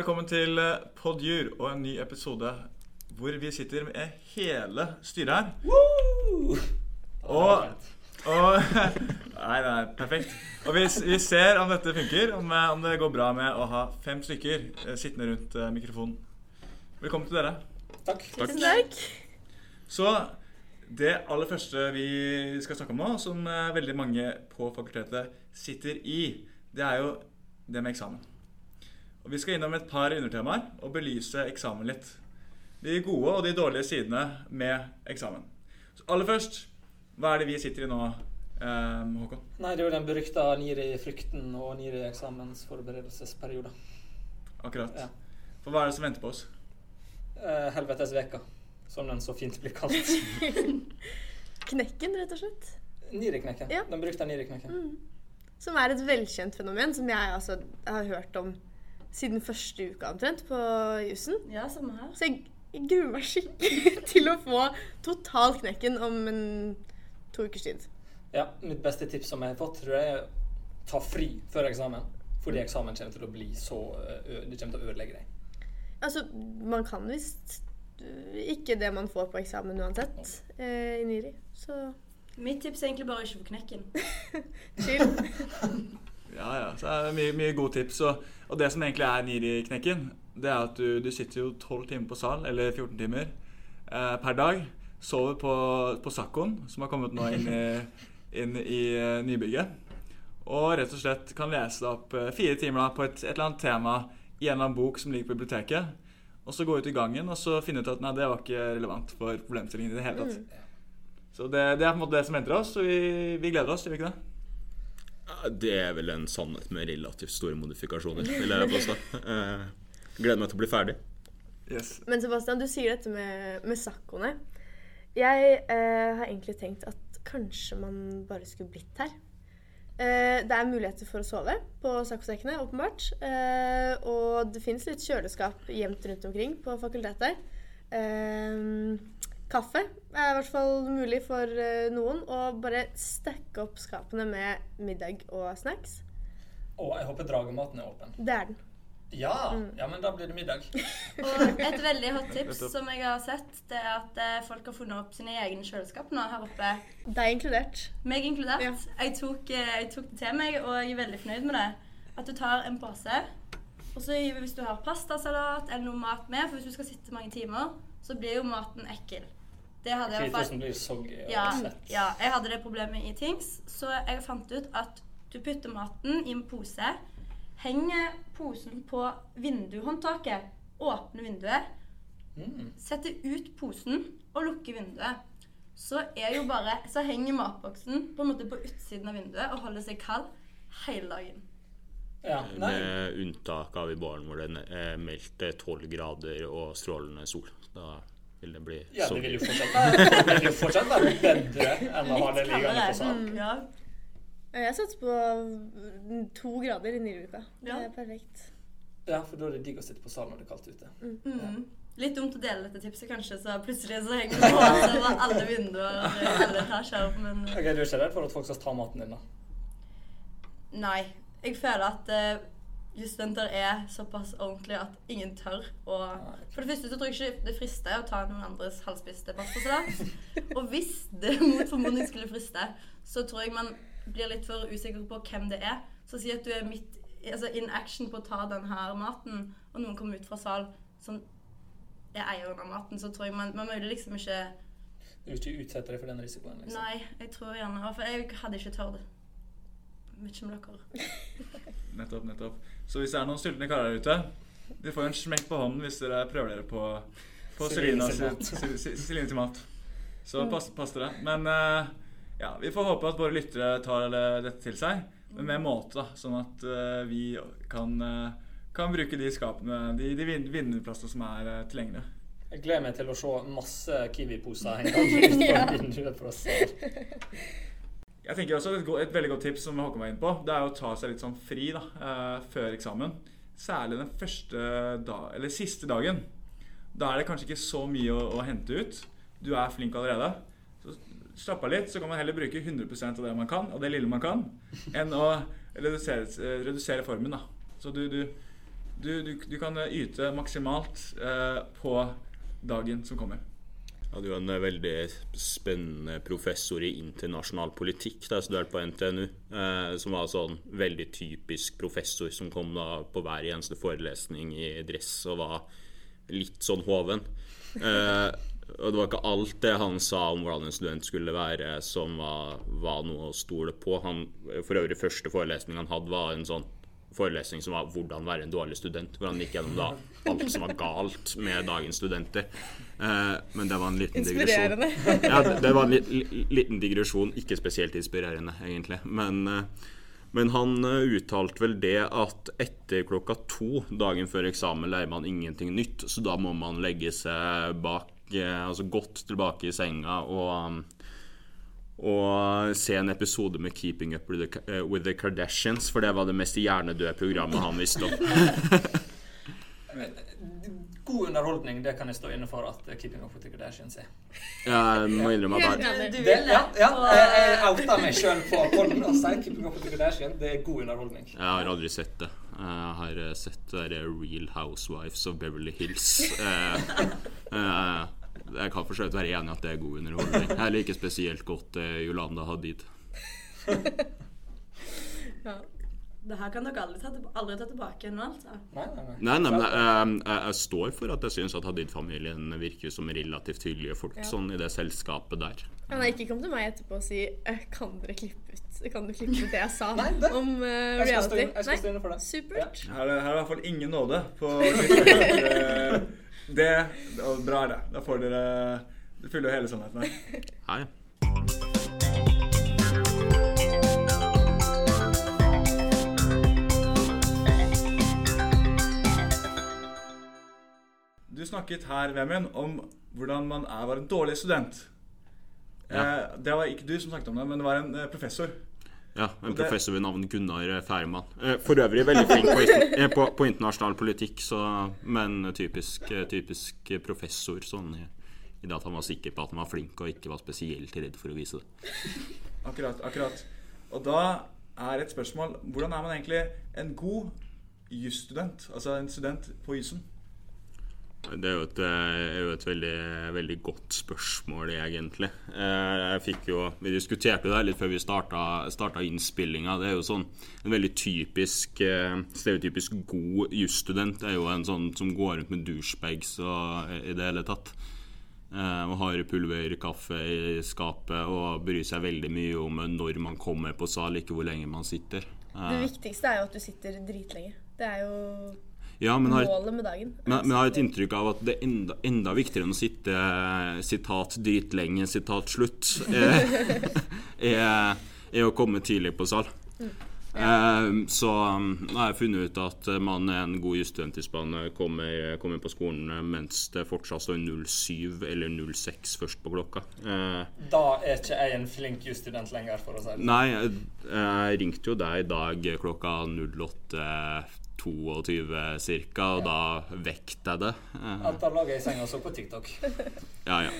Velkommen til eh, Podjur og en ny episode hvor vi sitter med hele styret her. Og, og Nei, nei, perfekt. Og vi, vi ser om dette funker, om, eh, om det går bra med å ha fem stykker eh, sittende rundt mikrofonen. Velkommen til dere. Takk. Tusen takk. Så det aller første vi skal snakke om nå, som veldig mange på fakultetet sitter i, det er jo det med eksamen. Og Vi skal innom et par undertemaer og belyse eksamen litt. De gode og de dårlige sidene med eksamen. Så aller først, hva er det vi sitter i nå, eh, Håkon? Nei, det er jo den berykta NIRI-frykten og NIRI-eksamensforberedelsesperioden. Akkurat. Ja. For hva er det som venter på oss? Eh, Helvetesveka, som den så fint blir kalt. Knekken, rett og slett. NIRI-knekken. Ja. Den brukte NIRI-knekken. Som er et velkjent fenomen som jeg altså har hørt om siden første uka omtrent på jussen. Ja, samme her. Så jeg, jeg gruer meg skikkelig til å få total knekken om en to ukers tid. Ja, mitt beste tips som jeg har fått, tror jeg er ta fri før eksamen. Fordi eksamen kommer til å bli så Det kommer til å ødelegge deg. Altså, man kan visst ikke det man får på eksamen uansett eh, i NIRI. Så Mitt tips er egentlig bare å ikke få knekken. chill. Ja, ja. Så er det mye, mye gode tips. Og, og det som egentlig er NIRI-knekken, det er at du, du sitter jo 12 timer på sal, eller 14 timer, eh, per dag. Sover på, på Sakkoen, som har kommet nå inn i, inn i uh, nybygget. Og rett og slett kan lese deg opp uh, fire timer da, på et, et eller annet tema i en eller annen bok som ligger på biblioteket. Og så gå ut i gangen og så finne ut at nei, det var ikke relevant for problemstillingen i det hele tatt. Så det, det er på en måte det som venter oss, og vi, vi gleder oss, gjør vi ikke det? Det er vel en sannhet med relativt store modifikasjoner, vil jeg påstå. Eh, gleder meg til å bli ferdig. Yes. Men Sebastian, du sier dette med, med sakkoene. Jeg eh, har egentlig tenkt at kanskje man bare skulle blitt her. Eh, det er muligheter for å sove på saccosekkene, åpenbart. Eh, og det fins litt kjøleskap gjemt rundt omkring på fakultetet. Eh, kaffe er i hvert fall mulig for eh, noen. Og bare stekke opp skapene med middag og snacks. Og jeg håper dragematen er åpen. Det er den. Ja! Ja, men da blir det middag. Og et veldig hot tips som jeg har sett, det er at eh, folk har funnet opp sine egne kjøleskap nå her oppe. Deg inkludert. Meg inkludert. Ja. Jeg, tok, eh, jeg tok det til meg, og jeg er veldig fornøyd med det. At du tar en pose, og så hvis du har pastasalat eller noe mat med, for hvis du skal sitte mange timer, så blir jo maten ekkel. Det hadde jeg fall blir soggy Ja, ja, jeg hadde det problemet i Tings, så jeg fant ut at du putter maten i en pose, henger posen på vinduhåndtaket, åpner vinduet, Mm. setter ut posen og lukker vinduet. Så, er jo bare, så henger matboksen på en måte på utsiden av vinduet og holder seg kald hele dagen. Ja. Med unntak av i morgen hvor det er meldt 12 grader og strålende sol. Da vil det bli Ja, det sol. vil jo fortsatt, det vil jo fortsatt være bedre enn å ha det liggende på kaldere. Ja. Jeg satser på mm, to grader i Nyruka. Det er perfekt. Ja, for da er det digg å sitte på salen når det er kaldt ute. Mm. Litt dumt å dele dette tipset, kanskje, så plutselig så henger det på over alle vinduer alle etasjer. Men Ok, Du er ikke redd for at folk skal ta maten din, da? nei. Jeg føler at uh, jusstudenter er såpass ordentlige at ingen tør å For det første så tror jeg ikke det frister å ta noen andres halvspiste pastasalat. Og hvis det mot formodning skulle friste, så tror jeg man blir litt for usikker på hvem det er. Så si at du er midt altså in action på å ta den her maten, og noen kommer ut fra sal som er eieren av maten, så tror jeg man, man må jo liksom ikke Du vil ikke utsette deg for den risikoen? liksom. Nei, jeg tror gjerne For jeg hadde ikke tørt det. Vet ikke om dere Nettopp, nettopp. Så hvis det er noen sultne karer der ute, de får en smekk på hånden hvis dere prøver dere på, på Celine til mat. Så pass, pass dere. Men uh, ja, vi får håpe at våre lyttere tar eh, dette til seg, men med måte, da. Sånn at uh, vi kan, uh, kan bruke de skapene, de, de vinnerplassene som er uh, tilgjengelige. Jeg gleder meg til å se masse Kiwi-poser henge ut på vinduet. Jeg tenker også et, et veldig godt tips som Håkon var inne på, det er å ta seg litt sånn fri da, eh, før eksamen. Særlig den første dag, eller siste dagen. Da er det kanskje ikke så mye å, å hente ut. Du er flink allerede. Så slapp av litt, så kan man heller bruke 100% av det man kan, og det lille man kan, enn å redusere, eh, redusere formen. da. Så du, du, Du, du, kan yte maksimalt eh, på dagen som kommer. Jeg du er en eh, veldig spennende professor i internasjonal politikk da jeg studerte på NTNU. Eh, som var sånn veldig typisk professor som kom da på hver eneste forelesning i dress og var litt sånn hoven. Eh, og det var ikke alt det han sa om hvordan en student skulle være som var, var noe å stole på. Han, for øvrig første forelesning han hadde, var en sånn forelesning som var 'Hvordan være en dårlig student'. Hvor han gikk gjennom da alt som var galt med dagens studenter. Eh, men det var en liten digresjon. Ja, det, var en li, li, liten digresjon. Ikke spesielt inspirerende, egentlig. Men, eh, men han eh, uttalte vel det at etter klokka to dagen før eksamen lærer man ingenting nytt, så da må man legge seg bak, altså godt tilbake i senga og og se en episode med 'Keeping Up with the, with the Kardashians', for det var det mest hjernedøde programmet han visste om. God underholdning, det kan jeg stå inne for at eh, Keeping Up With The Kardashians er. Jeg må innrømme at Det, det? ja, ja, jeg, outa meg sjøl på podden og sier Keeping Up With The Kardashians. Det er god underholdning. jeg har aldri sett det. Jeg har eh, sett det Real Housewives of Beverly Hills. Eh, eh, jeg kan for så vidt være enig i at det er god underholdning. Jeg liker spesielt godt Jolanda Yolanda Hadid. Ja. Det her kan dere aldri ta, aldri ta tilbake nå, altså. Nei, nei, nei. Nei, nei, men jeg, jeg, jeg står for at jeg syns at Hadid-familien virker som relativt hyggelige folk Ja. sånn i det selskapet der. Men har ikke kommet til meg etterpå og si «Eh, Kan dere klippe ut Kan du klippe ut det jeg sa Nei, det- om eh, Jeg skal stå reality? inn- jeg skal stå inne for det. Supert. Her er, her er i hvert fall ingen nåde på det, det, og Bra er det. Da får dere Det fyller jo hele sannheten her. Hei. Snakket her, Vemund, om hvordan man er, var en dårlig student. Ja. Eh, det var ikke du som snakket om det, men det var en eh, professor. Ja, en Og professor ved navn Gunnar Færmann. Eh, For øvrig veldig flink på, eh, på, på internasjonal politikk, så, men typisk, eh, typisk professor sånn i, i det at han var sikker på at han var flink og ikke var spesielt redd for å vise det. Akkurat, akkurat. Og da er et spørsmål Hvordan er man egentlig en god jusstudent? Altså en student på jussen? Det er jo et, eh, er jo et veldig, veldig godt spørsmål, egentlig. Eh, Jeg fikk jo, Vi diskuterte jo det litt før vi starta, starta innspillinga. Det er jo sånn En veldig typisk, eh, stereotypisk god jusstudent er jo en sånn som går rundt med douchebags og i det hele tatt. Og har pulverkaffe i skapet og bryr seg veldig mye om når man kommer på sal, ikke hvor lenge man sitter. Det viktigste er jo at du sitter dritlenge. Det er jo Ja, men har, målet med dagen. Men, men jeg har et inntrykk av at det er enda, enda viktigere enn å sitte eh, sitat dritlenge, sitat slutt, er, er, er å komme tidlig på sal. Eh, så um, nå har jeg funnet ut at eh, man er en god jusstudent i man eh, kommer, kommer på skolen eh, mens det fortsatt står 07 eller 06 først på klokka. Eh, Da er ikke jeg en flink jusstudent lenger, for å si det sånn. nei, jeg, jeg ringte jo deg i dag klokka 08.22 ca., og da vekket jeg det. Eh, Alt da lå jeg i senga og så på TikTok. Ja, ja.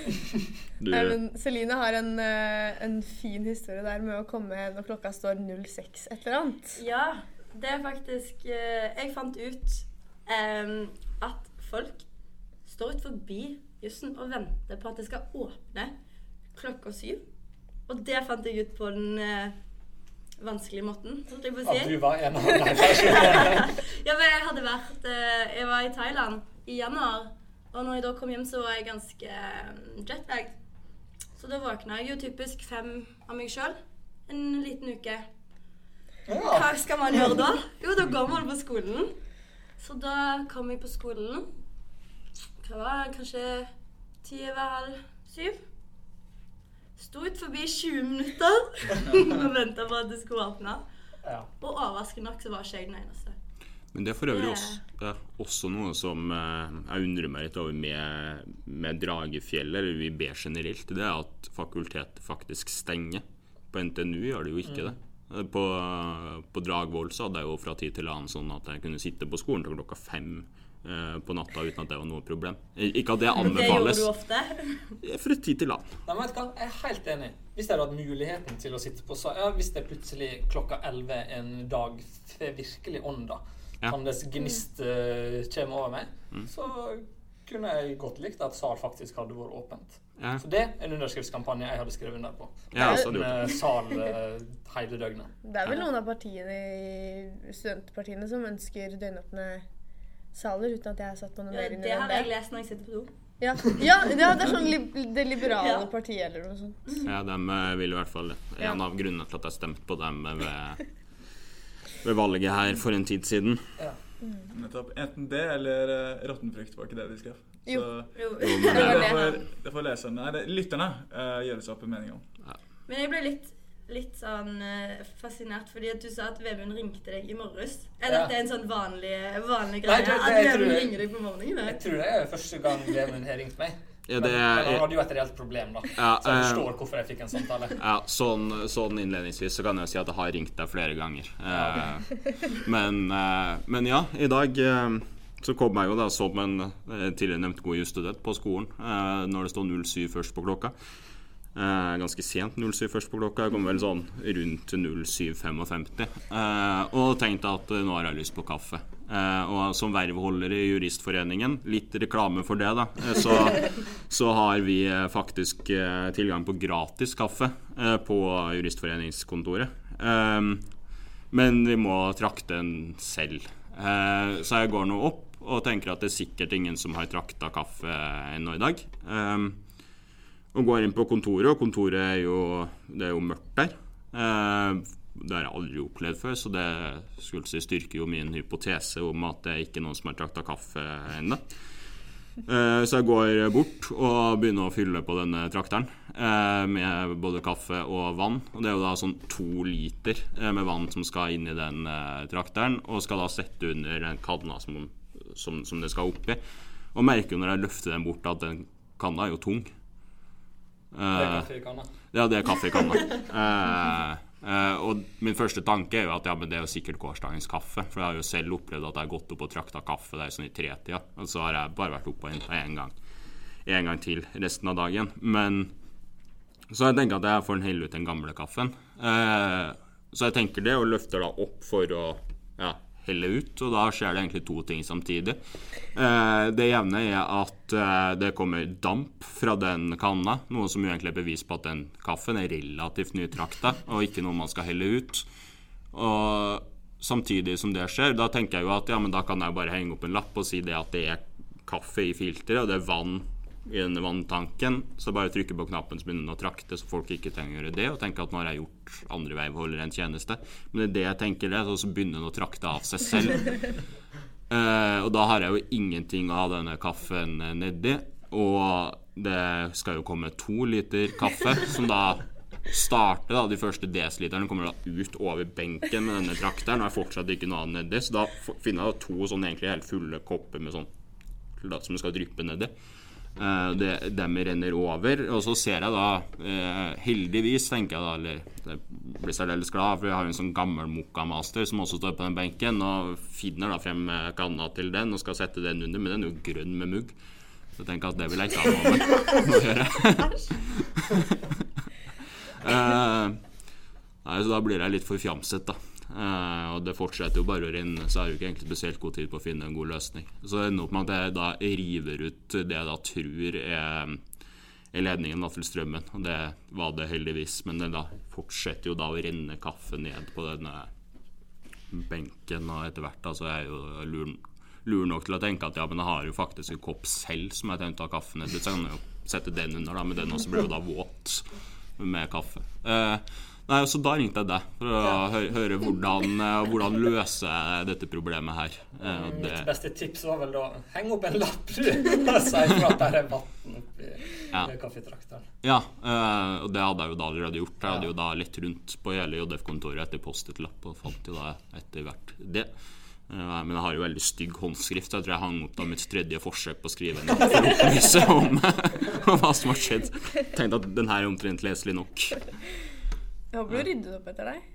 Du, Nei, men Celine har en, eh, en fin historie der med å komme når klokka står 06 et eller annet. Ja, det er faktisk eh, Jeg fant ut um, at folk står ut forbi jussen og venter på at det skal åpne klokka syv. Og det fant jeg ut på den eh, vanskelige måten, At du var en av dem? Ja, men jeg hadde vært eh, Jeg var i Thailand i januar, og når jeg da kom hjem, så var jeg ganske jetlag. jetlagged. Så da våkna jeg jo typisk fem av meg sjøl en liten uke. Hva skal man gjøre da? Jo, da går man på skolen. Så da kom jeg på skolen. Hva var det? Kanskje ti over halv syv? Sto ut forbi 20 minutter og venta på at det skulle åpne. Ja. Og overraskende nok så var ikke jeg den eneste. Men det er for øvrig Det- også, det er også noe som eh, jeg undrer meg litt over med, med Dragefjell, eller UiB generelt. Det er at fakultetet faktisk stenger. På NTNU gjør det jo ikke det. Eh, På, på Dragvoll så hadde jeg jo fra tid til annen sånn at jeg kunne sitte på skolen til klokka fem eh, på natta uten at det var noe problem. Eh, Ikke at det anbefales. Det gjorde du ofte. Eh, Fra tid til annen. Nei, men vet du hva? Jeg er helt enig. Hvis jeg hadde hatt muligheten til å sitte på så, ja, Hvis det plutselig klokka 11 en dag får virkelig ånda, Ja. Hans gnist uh, kommer over meg, Mm. så kunne jeg godt likt at SAL faktisk hadde vært åpent. Ja, Så det er en underskriftskampanje jeg hadde skrevet under på. Ja, det. SAL eh, hele døgnet. Det er vel noen av partiene i studentpartiene som ønsker døgnåpne saler, uten at jeg har satt noe Ja, mer inn i det har jeg lest når jeg sitter på do. Ja, ja, ja, det er sånn li det liberale Ja. partiet eller noe sånt. Ja, de eh, vil i hvert fall det. Ja. En av grunnene til at jeg stemte på dem ved, ved valget her for en tid siden. Nettopp. Enten det eller uh, råttenfrukt, var ikke det de skrev. Jo. Så Jo. Jo, det, får, det får leserne, nei, det, lytterne uh, gjøre seg opp en mening om. Men jeg ble litt, litt sånn uh, fascinert fordi at du sa at Vemund ringte deg i morges. Er Ja. dette en sånn vanlig, vanlig Nei, greie? det- det- at Vemund ringer deg på morgenen? Jeg tror det er første gang Vemund har ringt meg. Ja, det men han hadde jo et reelt problem, da. Ja, så jeg eh, forstår hvorfor jeg fikk en samtale. ja, sånn, sånn innledningsvis så kan jeg si at jeg har ringt deg flere ganger. Eh, men, eh, men ja, i dag så kom jeg jo da som en tidligere nevnt god jusstudent på skolen når det står 07 først på klokka. Eh, ganske sent 07 først på klokka. Jeg kom vel sånn rundt 07.55. Eh, og tenkte at nå har jeg lyst på kaffe. Eh, og som vervholder i Juristforeningen, litt reklame for det, da, eh, så, så har vi eh, faktisk tilgang på gratis kaffe på Juristforeningskontoret. Men vi må trakte den selv. Eh, så jeg går nå opp og tenker at det er sikkert ingen som har trakta kaffe ennå i dag. Eh, og går inn på kontoret, og kontoret er jo, det er jo mørkt der. Eh, det har jeg aldri opplevd før, så det skulle si styrker jo min hypotese om at det er ikke noen som har trakta kaffe ennå. Eh, så jeg går bort og begynner å fylle på denne trakteren eh, med både kaffe og vann. Og det er jo da sånn to liter eh, med vann som skal inn i den trakteren, og skal da sette under den kanna som, som, som det skal oppi. Og merker jo når jeg løfter den bort at den kanna er jo tung. Det er kaffe i kanna. ja, det er kaffe i kanna. Eh, og min første tanke er jo at ja, men det er jo sikkert gårsdagens kaffe. For jeg har jo selv opplevd at jeg har gått opp og trakta kaffe der sånn i tretida. Og så har jeg bare vært oppe og henta én gang. En gang til resten av dagen. Men så jeg tenker at jeg får helle ut den gamle kaffen. Uh, så jeg tenker det, og løfter da opp for å ja, helle ut. Og da skjer det egentlig to ting samtidig. Eh, det jevne er at eh, det kommer damp fra den kanna, noe som egentlig er bevis på at den kaffen er relativt nytrakta, og ikke noe man skal helle ut. Og samtidig som det skjer, da tenker jeg jo at ja, men da kan jeg bare henge opp en lapp og si det at det er kaffe i filteret, og det er vann i denne vanntanken. Så bare trykke på knappen så begynner å trakte, så folk ikke trenger å gjøre det. Og tenke at nå har jeg gjort andre veiholdere en tjeneste. Men det er det jeg tenker det, så begynner den å trakte av seg selv. uh, og da har jeg jo ingenting å ha denne kaffen nedi. Og det skal jo komme to liter kaffe, som da starter da, De første desiliterne kommer da ut over benken med denne trakteren, og er fortsatt ikke noe annet nedi. Så da finner jeg da to sånn egentlig helt fulle kopper med sånn som det skal dryppe nedi. Eh, det, dem renner over. Og så ser jeg da, eh, heldigvis, tenker jeg da, eller jeg blir særdeles glad, for jeg har en sånn gammel Mokka-master som også står på den benken, og finner da frem eh, kanna til den og skal sette den under, men den er jo grønn med mugg. Så jeg tenker at det vil jeg ikke ha noe å gjøre. Eh, nei, så da blir jeg litt forfjamset, da. Eh, og det fortsetter jo bare å renne, så jeg har jo ikke egentlig spesielt god tid på å finne en god løsning. Så det ender opp med at jeg da river ut det jeg da tror er, er ledningen da til strømmen. Og det var det heldigvis, men det da fortsetter jo da å renne kaffe ned på denne benken, og etter hvert da så er jeg jo lur, lur nok til å tenke at ja, men jeg har jo faktisk en kopp selv som jeg tenkte å ha kaffen i. så jeg kan jo sette den under, da, men den også blir jo da våt med kaffe. Eh, nei, så Da ringte jeg deg for å høre, høre hvordan, eh, hvordan løse dette problemet her. Eh, det, Mitt beste tips var vel da heng opp en lapp og si ifra at det er vann oppi Ja. kaffetrakteren. ja, eh, og det hadde jeg jo da allerede gjort. Jeg hadde jo da lett rundt på hele JF-kontoret etter Post-It-lapp, og fant jo da etter hvert det. Eh, Men jeg har jo veldig stygg håndskrift, så jeg tror jeg hang opp da mitt tredje forsøk på å skrive en opplyse om, om hva som har skjedd. Tenkte at den her er omtrent leselig nok. Jeg håper du ryddet opp etter deg.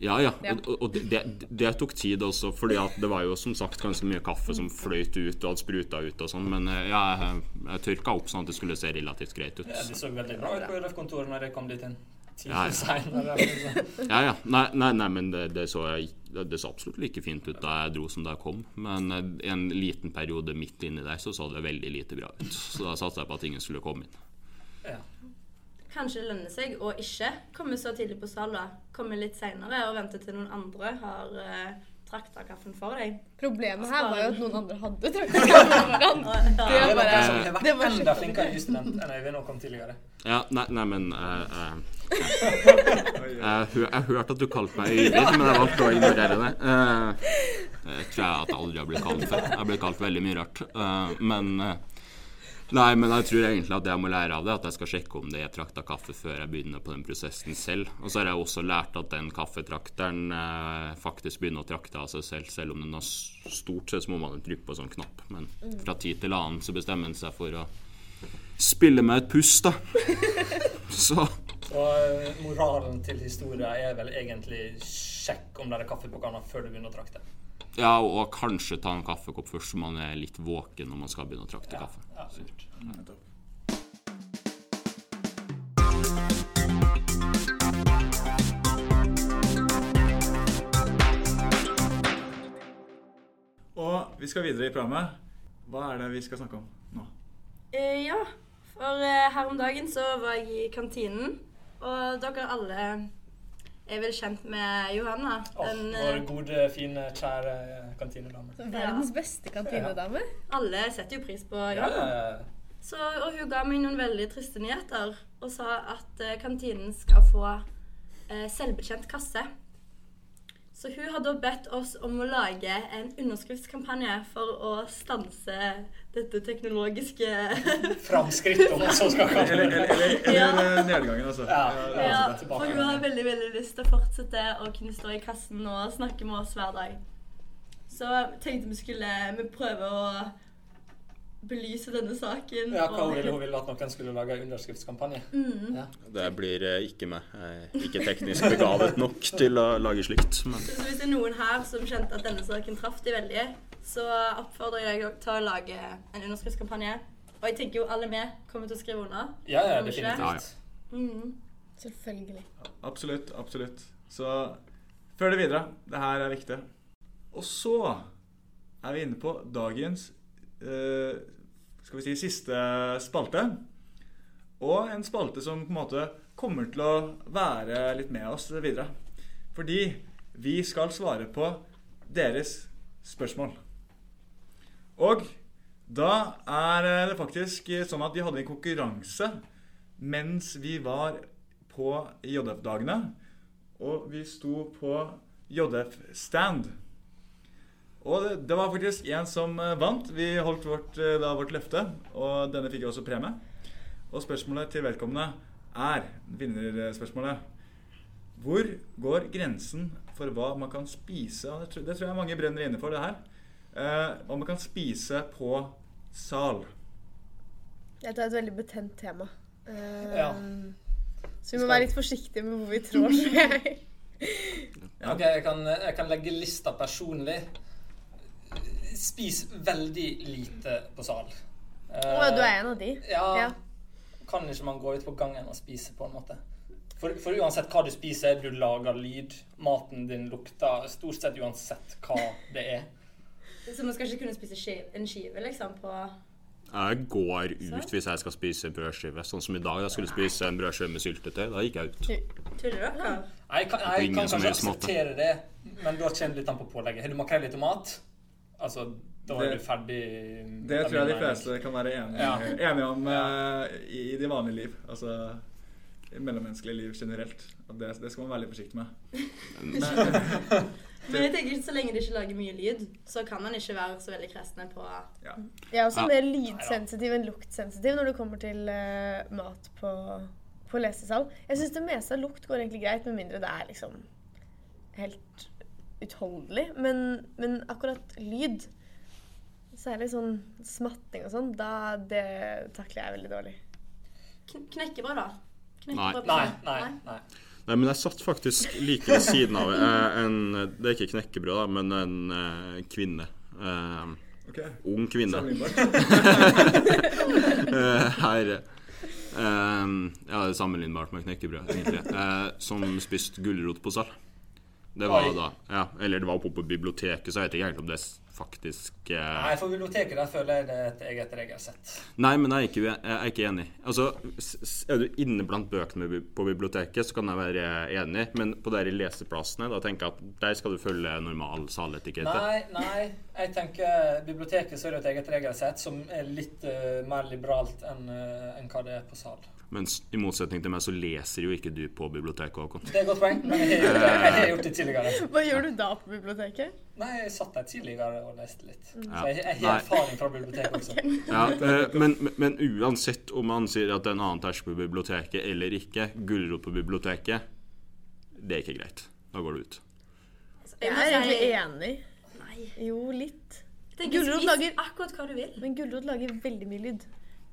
Ja, ja. Ja. Og, og det, det, tok tid også, fordi at det var jo som sagt ganske mye kaffe som fløyt ut og hadde spruta ut og sånn, men eh, ja, jeg, jeg tørka opp sånn at det skulle se relativt greit ut. Ja, det så veldig bra ut på UDF-kontoret når jeg kom dit en time Ja, ja. Ja, ja. Nei, nei, nei men det, det, så, det så absolutt like fint ut da jeg dro som da jeg kom. Men eh, en liten periode midt inni der så så det veldig lite bra ut. Så da satsa jeg på at ingen skulle komme inn. Kanskje det lønner seg å ikke komme så tidlig på sal, da. Komme litt seinere og vente til noen andre har uh, trakta kaffen for deg. Problemet her var jo at noen andre hadde traktet foran. Det Det var bare som har vært enda flinkere jusstudent enn Øyvind og kom tidligere. Ja, nei, nei men uh, uh, jeg, hø jeg hørte at du kalte meg Øyvind, men jeg valgte å ignorere det. Eh, jeg tror jeg at jeg aldri har blitt kalt før. Jeg ble kalt veldig mye rart. Eh, men eh, Nei, men jeg tror egentlig at det jeg må lære av det, at jeg skal sjekke om det er trakta kaffe før jeg begynner på den prosessen selv. Og så har jeg også lært at den kaffetrakteren eh, faktisk begynner å trakte av seg selv, selv om den har stort sett så må man trykke på en sånn knapp. Men fra tid til annen så bestemmer den seg for å spille med et pust, da. Så Og eh, moralen til historien er vel egentlig sjekk om det er kaffe på kanna før du begynner å trakte. Ja, og kanskje ta en kaffekopp først, så man er litt våken når man skal begynne å trakte Ja, kaffe. ja, lurt. Og vi skal videre i programmet. Hva er det vi skal snakke om nå? Eh, ja, for eh, her om dagen så var jeg i kantinen, og dere alle er vel kjent med Johanna. Åh, Den, vår eh, gode, fine, kjære kantinedame. Verdens beste kantinedame. alle setter jo pris på Johanna. ja, ja. Så, og hun ga meg noen veldig triste nyheter og sa at eh, kantinen skal få eh, selvbetjent kasse. Så hun har da bedt oss om å lage en underskriftskampanje for å stanse dette teknologiske Framskrittet, om man så skal kalle Eller, det. eller, eller, Ja. nedgangen, altså. Ja. er Ja, altså for hun har veldig veldig lyst til å fortsette å kunne stå i kassen og snakke med oss hver dag. Så tenkte vi skulle vi prøve å belyse denne saken. Ja, hva ville hun ville at noen skulle lage en underskriftskampanje. Mm. Ja. Det blir eh, ikke meg. Ikke teknisk begavet nok til å lage slikt. Men Så hvis det er noen her som kjente at denne saken traff de veldig, så oppfordrer jeg deg til å lage en underskriftskampanje. Og jeg tenker jo alle vi kommer til å skrive under. Ja, ja, definitivt. Ja, ja. Mm. Selvfølgelig. Absolutt, absolutt. Så følg det videre. Det her er viktig. Og så er vi inne på dagens skal vi si siste spalte. Og en spalte som på en måte kommer til å være litt med oss videre. Fordi vi skal svare på deres spørsmål. Og da er det faktisk sånn at vi hadde en konkurranse mens vi var på JF-dagene. Og vi sto på JF-stand. Og det, det var faktisk en som eh, vant. Vi holdt vårt, eh, da vårt løfte, og denne fikk også premie. Og spørsmålet til vedkommende er vinnerspørsmålet. Hvor går grensen for hva man kan spise? Det tror, det tror jeg mange brenner inne for, det her. Eh, hva man kan spise på sal. Dette er et veldig betent tema. Eh, Ja. Så vi må være litt forsiktige med hvor vi trår, tror jeg. Ja. Ok, jeg kan, jeg kan legge lista personlig. Spis veldig lite på sal. Å, du er en av de? Ja, Ja. Kan ikke man gå ut på gangen og spise, på en måte? For, for uansett hva du spiser, du lager lyd. Maten din lukter stort sett uansett hva det er. Så man skal ikke kunne spise skiv, en skive, liksom, på jeg går ut hvis jeg skal spise brødskive. Sånn som i dag. Jeg skulle spise en brødskive med syltetøy. Da gikk jeg ut. Tuller dere? Nei, Jeg kan, jeg kan kanskje akseptere det, men da kommer det litt an på pålegget. Har du makrell i tomat, altså, da er Det- du ferdig Det tror jeg de fleste kan være enige, Ja. enige om eh, i, i de vanlige liv. Altså i mellommenneskelige liv generelt. Og det, det skal man være litt forsiktig med. Men jeg tenker så lenge det ikke lager mye lyd, så kan man ikke være så veldig kresne på Ja. ja også Ja. mer lydsensitiv enn luktsensitiv når det kommer til uh, mat på, på lesesal. Jeg syns det meste av lukt går egentlig greit, med mindre det er liksom helt utholdelig. Men, men akkurat lyd, særlig sånn smatting og sånn, da det takler jeg veldig dårlig. Kn knekkebrød, da? Nei. Knekkebrød Nei, nei, nei. Nei, men jeg satt faktisk like ved siden av eh, en Det er ikke knekkebrød, da, men en eh, kvinne. Um, okay. ung kvinne. Eh, her um, ja, det er sammenlignbart med knekkebrød, egentlig. Uh, som spiste gulrot på sal. Det var Oi. da Ja, eller det var oppe på biblioteket, så jeg vet ikke helt om det faktisk eh, Nei, for biblioteket der føler jeg det er et eget regelsett. Nei, men jeg er ikke, jeg er ikke enig. Altså, Er du inne blant bøkene på biblioteket, så kan jeg være enig, men på de leseplassene, da tenker jeg at der skal du følge normal saletikette. Nei, nei. Jeg tenker biblioteket så er det et eget regelsett som er litt uh, mer liberalt enn uh, en hva det er på sal. Mens i motsetning til meg, så leser jo ikke du på biblioteket, Håkon. Det er et godt poeng, men jeg har gjort det, jeg har gjort det tidligere. Hva gjør du da på biblioteket? Nei, jeg satt der tidligere og leste litt. Så jeg, jeg har erfaring fra biblioteket også. Ja, eh, men, men- men uansett om man sier at det er en annen terskel på biblioteket eller ikke, gulrot på biblioteket, det er ikke greit. Da går du ut. Jeg er egentlig enig. Nei. Jo, litt. Det Gulrot lager- akkurat hva du vil. Men gulrot lager veldig mye lyd.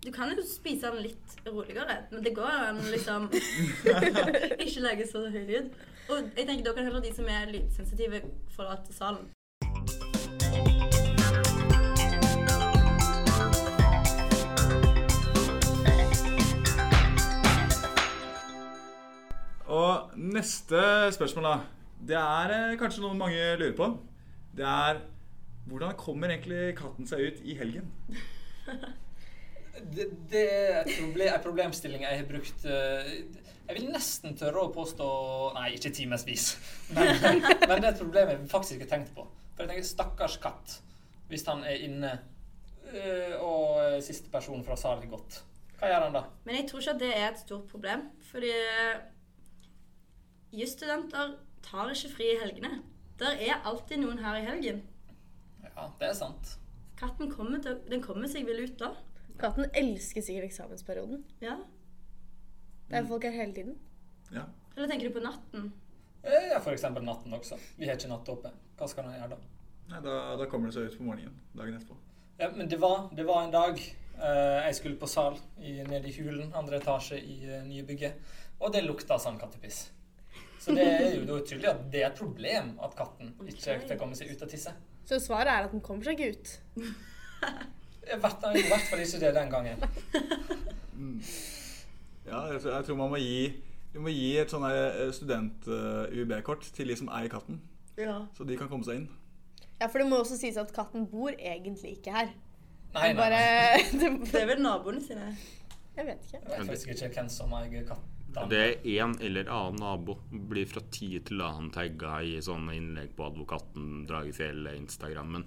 Du kan jo spise den litt roligere, men det går an liksom ikke lage så høy lyd. Og jeg tenker da kan heller de som er lydsensitive, forlate salen. Og neste spørsmål, da. Det er eh, kanskje noe mange lurer på. Det er hvordan kommer egentlig katten seg ut i helgen? Det, det er en problem, problemstilling jeg har brukt eh, Jeg vil nesten tørre å påstå Nei, ikke timevis. Men, men det er et problem jeg faktisk ikke har tenkt på. For jeg tenker, Stakkars katt, hvis han er inne eh, og eh, siste person fra salen har gått. Hva gjør han da? Men jeg tror ikke at det er et stort problem, fordi jusstudenter tar ikke fri i helgene. Der er alltid noen her i helgen. Ja, det er sant. Katten kommer, til, den kommer seg vel ut da. Katten elsker sikkert eksamensperioden. Ja. Der folk er hele tiden. Ja. Eller tenker du på natten? Eh, Ja, eksempel natten også. Vi har ikke nattåpe. Hva skal man gjøre da? Nei, da, da kommer det seg ut på morgenen dagen etterpå. Ja, men det var, det var en dag uh, jeg skulle på sal i, nede i hulen, andre etasje i uh, nye bygget, og det lukta sandkattepiss. Så det er jo tydelig at det er et problem at katten ikke kommer seg ut og tisse. Så svaret er at den kommer seg ikke ut. I vet i hvert fall ikke det den gangen. Ja, jeg tror, jeg tror man må gi, vi må gi et sånn student-UB-kort til de som eier katten. Ja. Så de kan komme seg inn. Ja, for det må også sies at katten bor egentlig ikke her. Nei, nei, bare det, Det er vel naboene sine. Jeg vet ikke. Jeg vet faktisk ikke hvem som eier katten. Det er en eller annen nabo blir fra tid til annen tagga i sånne innlegg på Advokaten, Dragefjell-instagrammen.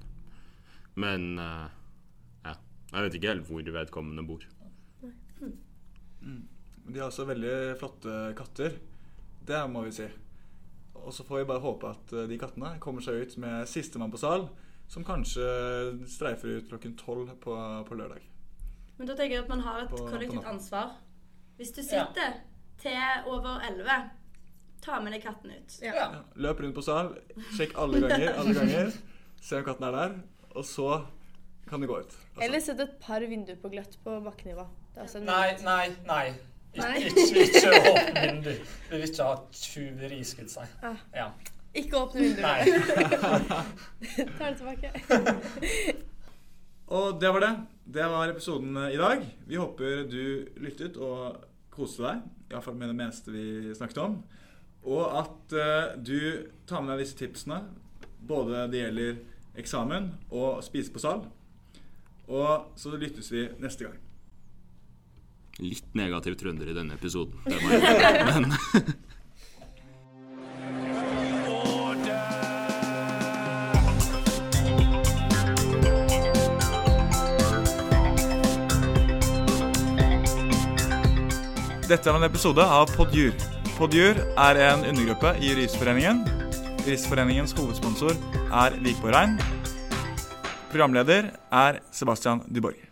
Men eh, ja. Jeg vet ikke helt hvor vedkommende bor. De har også veldig flotte katter. Det må vi si. Og så får vi bare håpe at eh, de kattene kommer seg ut med sistemann på sal, som kanskje streifer ut klokken tolv på, på lørdag. Men da tenker jeg at man har et kollektivt ansvar. Hvis du sitter til over 11, ta med deg katten ut. Ja. Ja. Ja, løp rundt på sal, sjekk alle ganger, alle ganger. Se om katten er der, og så kan det gå ut. Altså, Eller sett et par vinduer på gløtt på bakkenivå. Det er også en Nei, mulighet. nei, nei. Ikke, ikke, ikke åpne vindu. Vi vil ikke ha tjuveri skutt seg. Ah. Ja. Ikke åpne vinduet. Nei. Tar det tilbake. Og det var det. Det var episoden eh, i dag. Vi håper du lyttet og koste deg. Iallfall med det meste vi snakket om. Og at uh, du tar med deg disse tipsene. Både det gjelder eksamen og spise på sal. Og så lyttes vi neste gang. Litt negativ trønder i denne episoden. Det må jeg men Dette var en episode av Podjur. Podjur er en undergruppe i Juristforeningen. Juristforeningens hovedsponsor er Vikborg Rein. Programleder er Sebastian Duborg.